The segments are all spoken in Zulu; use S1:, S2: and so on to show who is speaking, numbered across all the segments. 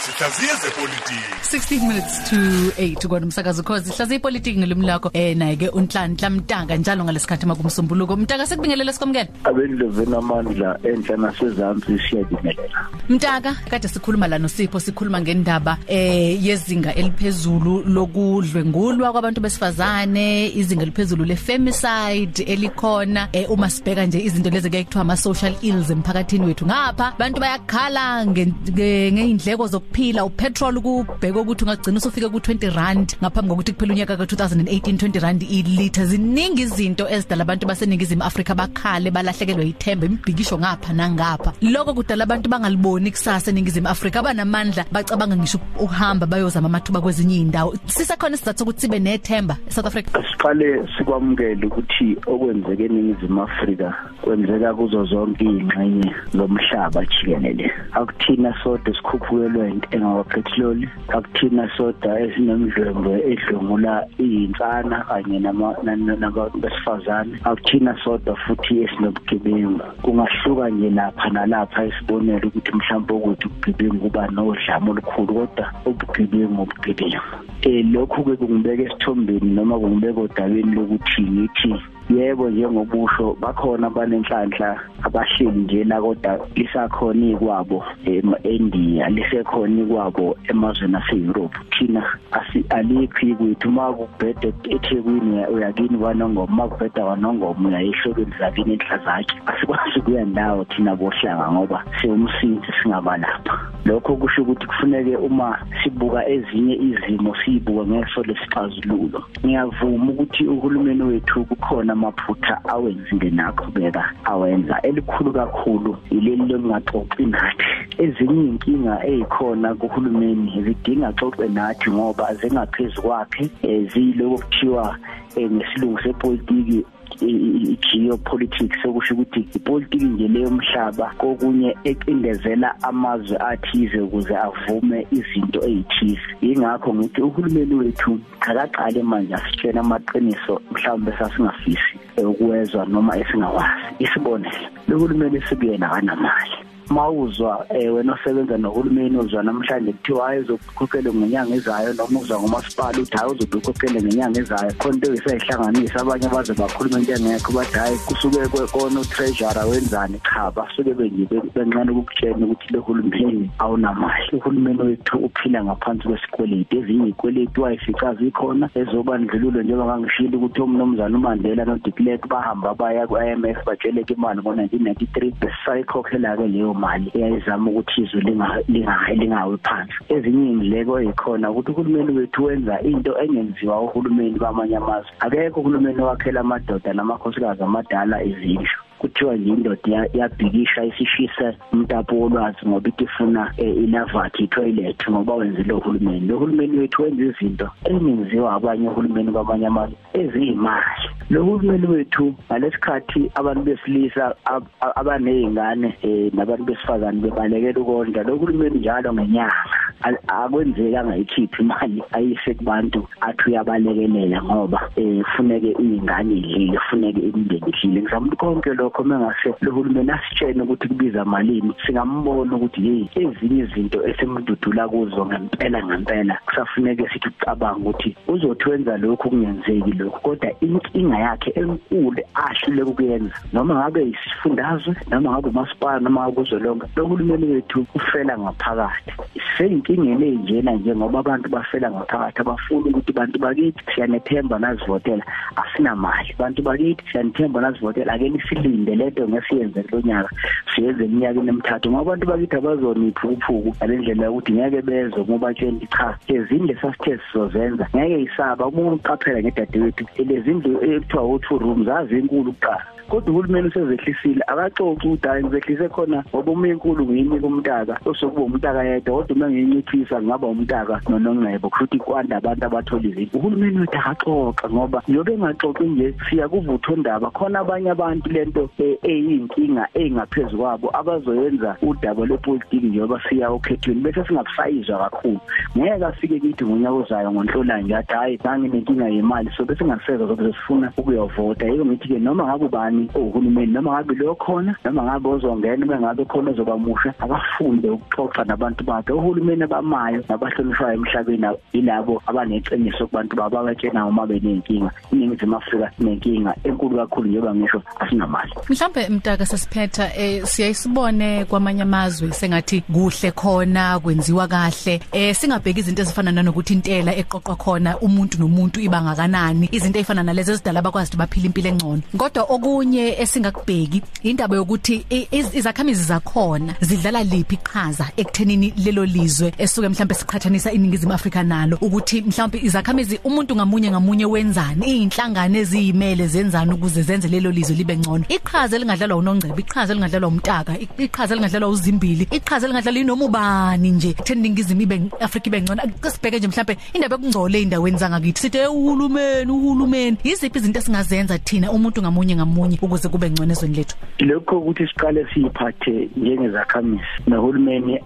S1: sihlaziye zepolitiki.
S2: 16 minutes to 8 kwana umsakazo cause hlaziye ipolitiki ngelimi lakho. Eh naye ke unhlanhla mtanga njalo ngalesikhathi makumsombuluko. Mtanga sekubingelela sikomkene
S3: abendloveni amandla enhla nasezantsi siyabingelela
S2: mtaka kade sikhuluma la noSipho sikhuluma ngendaba eh yezinga eliphezulu lokudlwengulwa kwabantu besifazane izinga eliphezulu lefemicide elikhona. Eh uma sibheka nje izinto lezi kuyekuthiwa ama social ills emphakathini wethu ngapha abantu bayakhala ngeindleko zokuphila upetrol kubheka ukuthi ungagcina usufike ku 20 rand ngaphambi kokuthi kuphela unyaka ka 2018 20 rand ilitha. Ziningi izinto ezidala abantu baseningizimu Afrika bakhale balahlekelwe ithemba imibhikisho ngapha nangapha. Lokho kudala abantu bangaliboni kusasa eningizimu Afrika abanamandla bacabanga ngisho uhamba bayozama amathuba kwezinye indawo sisekhona isizathu ukuthi sibe nethemba eSouth Africa?
S3: Siqale sikwamukele ukuthi okwenzeke eningizimu Afrika kwenzeka kuzo zonke ingxenye lomhlaba jikelele. Akuthina sodwa sikhuphukelwe intengo petrol akuthina sodwa esinomdlwengwe edlungula izinsana kanye nabantu besifazane. Akuthina sodwa futhi esinobugebengu kungahluka nje lapha nalapha isibonelo ukuthi mhlawumbe ukuthi ubugebengu kuba nodlame olukhulu kodwa ubugebengu ubugebengu eh lokhu ke kungibeka esithombeni noma kungibeka odabeni lokuthi ngithi yebo njengobusho bakhona abanenhlanhla abahleli nje la kodwa lisakhona ikwabo eMindia lisekhona ikwabo emazweni aseEurope. Thina alikho kwethu. Makubhede eThekwini uyakini kwanongoma makubheda kwanongoma uyayihlokweni zakini enhla zakhe? Asikwazi kuya ndawo thina bohlanga ngoba siwumsinzi singaba lapha lokho kusho ukuthi kufuneke uma sibuka ezinye izimo siyibuka ngeso lesixazululo. Ngiyavuma ukuthi uhulumeni wethu kukhona amaphutha awenzile naqhubeka awenza. Elikhulu kakhulu ileli lokungaxoxi nathi. Ezinye inkinga ezikhona kuhulumeni zidinga xoxe nathi ngoba zingaphezulu kwakhe ziyiloko kuthiwa ngesilungu sepolitiki i-geopolitics sokusho ukuthi ipolitiki nje leyo mhlaba kokunye eqindezela amazwe athize ukuze avume izinto ezithize ingakho ngithi uhulumeni wethu akaqale manje asitshela amaqiniso mhlawumbe sasingafisi ukuwezwa noma esingawazi. Isibonelolohulumeni esikuyena kanamali. Mawuzwa eh wena osebenza nohulumeni uzwa namhlanje kuthiwa ayizokukhokhela ngenyanga ezayo noma uzwa ngomasipala uthi hayi uzokukhokhela ngenyanga ezayo. Khona into esayihlanganisa abanye baze bakhuluma into engekho bathi hayi kusuke kona utreasurer wenzani? Cha basuke benje bencane ukukutshela ukuthi lo hulumeni awunamali. Uhulumeni wethu uphila ngaphansi kwesikweletu ezinye ikweletu wayifica zikhona ezobandlululo njengoba ngangishilo ukuthi umnomzana uMandela no de Klerk bahamba baya ku IMF batsheleke imali ngo1993 besayikhokhela ke leyo mali eyayizama ukuthi izwe linga lingawe phansi. Ezinye indleko ezikhona ukuthi uhulumeni wethu wenza into engenziwa uhulumeni bamanye amazwe. Akekho uhulumeni wakhela amadoda namakhosikazi amadala izindlu. Kuthiwa nje indoda yabhikisha isishisa umtapo wolwazi ngoba itifuna ilavathi toilet ngoba wenze lo hulumeni. Lo hulumeni wethu wenza izinto ezingenziwa abanye uhulumeni kwamanye amazwe eziyimali. Lo hulumeni wethu ngalesikhathi abantu besilisa abanezingane nabantu besifazane bebalekela ukondla lo hulumeni njalo ngenyanga. Akwenzeka ngayikhiphi imali ayise kubantu athi uyabalekelela ngoba kufuneke izingane idlile kufuneke imindeni idlile. Ngizama ukuthi konke lokho mengase lo hulumeni asitshene ukuthi kubiza malini singambona ukuthi hey ezinye izinto esemdudula kuzo ngempela ngempela kusafuneke sithi ucabanga ukuthi uzotwenza lokho kungenzeki lokho kodwa inkinga yakhe enkulu ahlule ukuyenza. Noma ngabe isifundazwe noma ngabe umasipala noma ngabe uzolonga lo hulumeni wethu ufela ngaphakathi. Seyinkingeni enjena njengoba abantu bafela ngaphakathi abafuna ukuthi bantu bakithi siyanethemba nazivotela asinamali. Bantu bakithi siyanethemba nazivotela ake nisilinde lento ngesiyenze kulonyaka siyenze iminyaka emithathu. Ngoba abantu bakithi abazonipha ukuphuku ngalendlela yokuthi ngeke bezwe ngoba tsheni cha ezindle sasithe sizozenza ngeke isaba uma uqaphela ngedadewethu lezindlu ekuthiwa u2 rooms azinkulu kuqala. Kodwa uhulumeni usezehlisile akaxoxi ukuthi hayi ngizehlise khona ngoba uma inkulu ngiyinike umntaka osokuba umntaka yedwa kodwa uma ngiyinciphisa ngaba umntaka nonongcebo futhi kwanda abantu abathola izinto. Uhulumeni wethu akaxoxa ngoba njobe engaxoxi nje siya kuvutho ndaba khona abanye abantu lento eyinkinga engaphezulu kwabo abazoyenza udaba lwepolitiki njengoba siya okhethweni bese singabusayizwa kakhulu. Ngeke afike kithi ngonyaka ozayo ngonhlolanje athi hayi nanginenkinga yemali so bese ngaseza zokuze sifuna ukuyovota. Yiko ngithi ke noma ngabe ubani uhulumeni uhulumeni noma ngabe lo khona noma ngabe ozongena noma ngabe khona ozobamusha akafunde ukuxoxa nabantu bakhe. Uhulumeni abamayo nabahlonishwayo emhlabeni yilabo abaneqiniso kubantu babo abatshena uma benenkinga. Iningizimu Afrika nenkinga enkulu kakhulu njengoba ngisho asinamali
S2: mhlambe mtaka sasiphetha eh siyayisibone kwamanye amazwe sengathi kuhle khona kwenziwa kahle. Eh singabheki izinto ezifana nanokuthi intela eqoqwa khona umuntu nomuntu ibanga kanani izinto ezifana nalezi ezidala bakwazi baphila impilo engcono. Kodwa okunye esingakubheki indaba yokuthi izakhamizi zakhona zidlala liphi iqhaza ekuthenini lelo lizwe esuke mhlambe siqhathanisa iningizimu Afrika nalo ukuthi mhlambe izakhamizi umuntu ngamunye ngamunye wenzani izinhlangano eziyimele zenzani ukuze zenze lelo lizwe libe ngcono. Iqhaza elingadlalwa unongcebe iqhaza elingadlalwa umtaka iqhaza elingadlalwa uzimbili iqhaza elingadlalwa inoma ubani nje ekutheni iningizimu ibe Afrika ibe ngcono. Sibheke nje mhlambe indaba yokungcola eindaweni zangakithi sithi uhulumeni uhulumeni yiziphi izinto esingazenza thina umuntu ngamunye ngamunye? Ukuze kube ngcono ezweni lethu?
S3: Lokho ukuthi siqale siyiphathe njengezakhamisi nohulumeni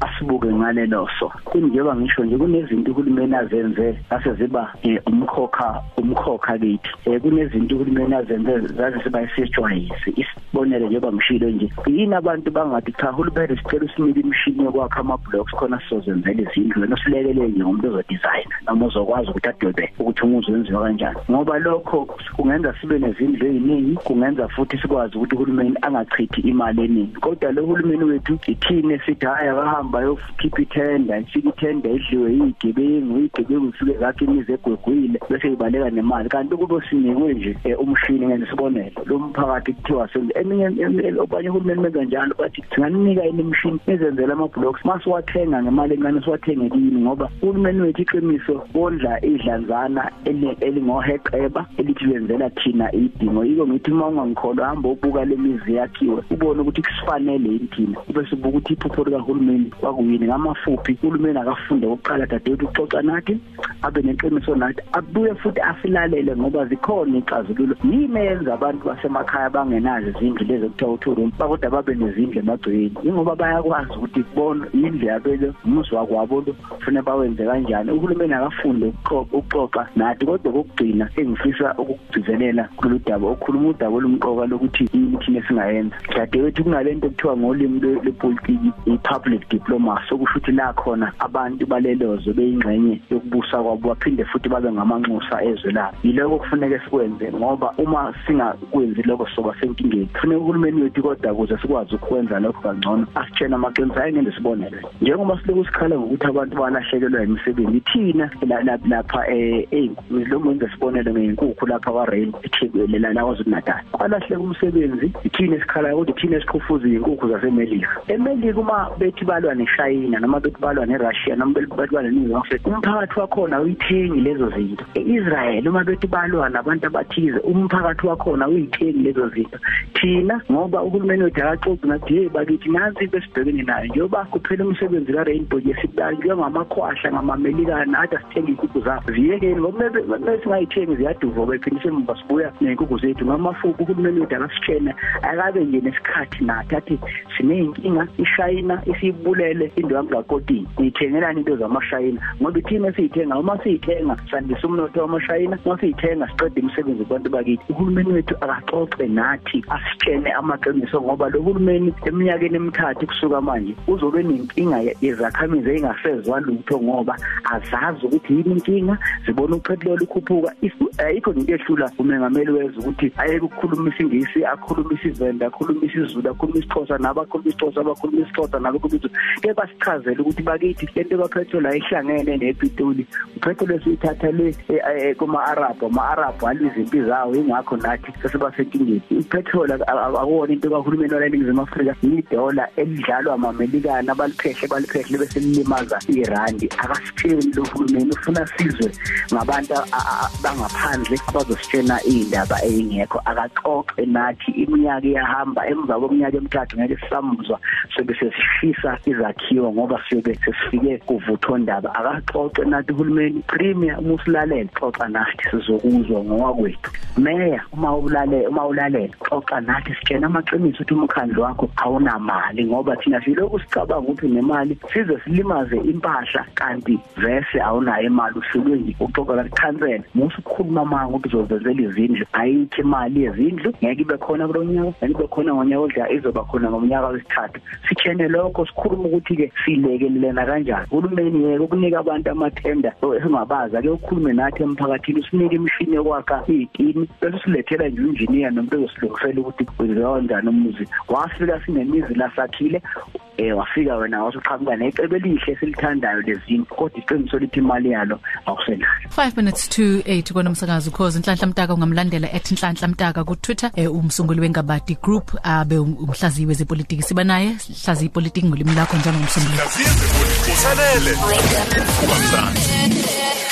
S3: asibuke ngalelo so. Kunjengoba ngisho nje kunezinto uhulumeni azenze ase ziba umkhokha umkhokha kithi kunezinto uhulumeni azenze zaze siba isijwayisi isibonele njengoba ngishilo nje. Yini abantu bangathi cha uhulumeni sicela usinike imishini yokwakha ama blocks khona sizozenzela izindlu nosilekele nje umuntu ozodesign noma uzokwazi ukuthi adwebe ukuthi umuzi wenziwa kanjani. Ngoba lokho kungenza sibe nezindlu eziningi kungenza futhi sikwazi ukuthi uhulumeni angachithi imali eningi. Kodwa lo hulumeni wethu ithine sithi hayi akahamba yokhipha ithenda ifika ithenda edliwe yigebengu igebengu ifike zakhe imizi egwegwile bese ibaleka nemali. Kanti kube sinikwe nje umshini ngene sibonele. Lo mphakathi kuthiwa senze eminye obanye uhulumeni benza njalo bathi singanika imishini ezenzela ama blocks masiwathenga ngemali encane siwathenge kini ngoba uhulumeni wethu iqiniso wondla idlanzana elingoheqeba elithi lenzela thina idingo. Yiko ngithi uma ungangikholwa hamba ubuka lemizi yakhiwe ubone ukuthi kusifanele yini ube sibuka ukuthi iphupho likahulumeni kwakuyini. Ngamafuphi uhulumeni akafunde ukuqala dadewethu uxoxa nathi abe neqiniso nathi abuye futhi asilalele ngoba zikhona ixazululo yini eyenza abantu basemakhaya bangenazo izindlu lezi kuthiwa uthulu kodwa babe nezindlu emagcekeni ingoba bayakwazi ukuthi bona indlu yabelo umuzi wakwabo lo kufanele bawenze kanjani. Uhulumeni akafunde ukuxoxa nathi kodwa kokugcina engifisa ukugcizelela kulolu daba okhuluma udaba olumqoka lokuthi yini thina singayenza dadewethu kunalento ekuthiwa ngolimi lepolitiki i-public diplomacy okusho ukuthi la khona abantu balelozo beyingxenye yokubusa kwabo baphinde futhi babe ngamanxusa ezwe labo. Yiloko kufuneka sikwenze ngoba uma singakwenzi lokho soba senkingeni. Kufuneka uhulumeni wethu kodwa ukuze sikwazi ukwenza lokho kangcono asitshena amaqiniso ayingende sibonele njengoba siloku sikhala ngokuthi abantu balahlekelwa imisebenzi thina lapha eh lo mwenze sibonele ngeenkukhu lapha kwaRain eThekwini la nakwazulu Natal kwalahleka umsebenzi ithina esikhala ukuthi thina esikhufuza izinkukhu zaseMelika. eMelika uma bethi balwa neShayina noma bethi balwa neRussia noma bethi balwa neNingizimu Afrika umphakathi wakhona uyithengi lezo zinto. eIsrael uma bethi balwa nabantu abathize umphakathi wakhona uyithengi lezo zinto. Thina ngoba uhulumeni wethu akaxoxi ngathi hey bakithi nansi besibhekene nayo njengoba kuphela umsebenzi kaRainbow yesibanjwe ngamakhwahla ngamamelikana nathi asithenga inkukhu zabo. Ziyekeni ngoba mesingayithengi ziyaduva bephindise emva sibuya ney'nkukhu zethu. Ngamafuku uhulumeni wethu akasitshena akabe nje nesikhathi nathi athi siney'nkinga ishayina isibulele indwami kakotini ngiyithengelani into zamashayina? Ngoba ithina esiyithenga uma siyithenga sandisa umnotho wamashayina. Uma siyithenga siqede imisebenzi kubantu bakithi. Uhulumeni wethu akaxoxe nathi asitshene amaqiniso ngoba lo hulumeni eminyakeni emithathu kusuka manje uzobe nenkinga yezakhamizi engasezwa lutho ngoba azazi ukuthi yini inkinga zibona upetrol ukhuphuka ayikho into ehlula umengameli wezwe ukuthi ayeke ukukhuluma isingisi akhuluma isivenda akhuluma isizulu akhuluma isixhosa nabakhuluma isixhosa abakhuluma isixhosa nabakhuluma isizulu ke basichazele ukuthi bakithi lento kapetrol ayihlangene nepitoli. Upetrol esiyithatha le kuma-arab ama-arab alwa izimpi zawo ingakho nathi sesibasenkingeni ipetrol akuwona into kahulumeni wala eningizimu afrika yidola elidlalwa amamelikana abaliphehle baliphehle bese lilimaza irandi. Akasitsheni lo hulumeni ufuna sizwe ngabantu bangaphandle abazositshena iy'ndaba ey'ngekho. Akaxoxe nathi iminyaka iyahamba emva kweminyaka emithathu ngeke sisamuzwa sobe sesishisa izakhiwo ngoba siyobe sesifike kuvuthondaba akaxoxe nathi uhulumeni premier uma usilalele xoxa nathi sizokuzwa ngowakwethu. Meya uma ulalela uma ulalela xoxa nathi. Sitshena amaqiniso ukuthi umkhandlu wakho awunamali ngoba thina silokhu sicabanga ukuthi nemali size silimaze impahla kanti vese awunayo imali uhlulwe uxoxa kancane musu ukukhuluma manje ukuthi uzovezela izindlu ayikho imali yezindlu ngeke ibe khona kulo nyaka ngeke ibe khona ngonyaka odla izoba khona ngomnyaka wesithathu. Sitshene lokho sikhuluma ukuthi ke silekelelena kanjani. Uhulumeni yeke ukunika abantu amathenda esingabaza ke ukhulume nathi emphakathini usinike imishini yokwakha izitini bese silethela nje engineer nomuntu ozosilungisela ukuthi kwenziwa kanjani umuzi wafika sinemizi lasakhile eh wafika wena wasuqhamuka necebe elihle silithandayo lezini kodwa iqiniso lithi imali yalo awusenayo.
S2: 5 minutes to 8 kwanomsakazo cause inhlanhla mtaka ungamlandela @inhlanhla mtaka ku Twitter eh, umsunguli wengabadi group abe umhlaziyi wezepolitiki. Siba naye hlaziyi politiki ngolimi lakho njalo ngomsunguli
S1: Hlaziya zepolitiki. Usalele. Wake up.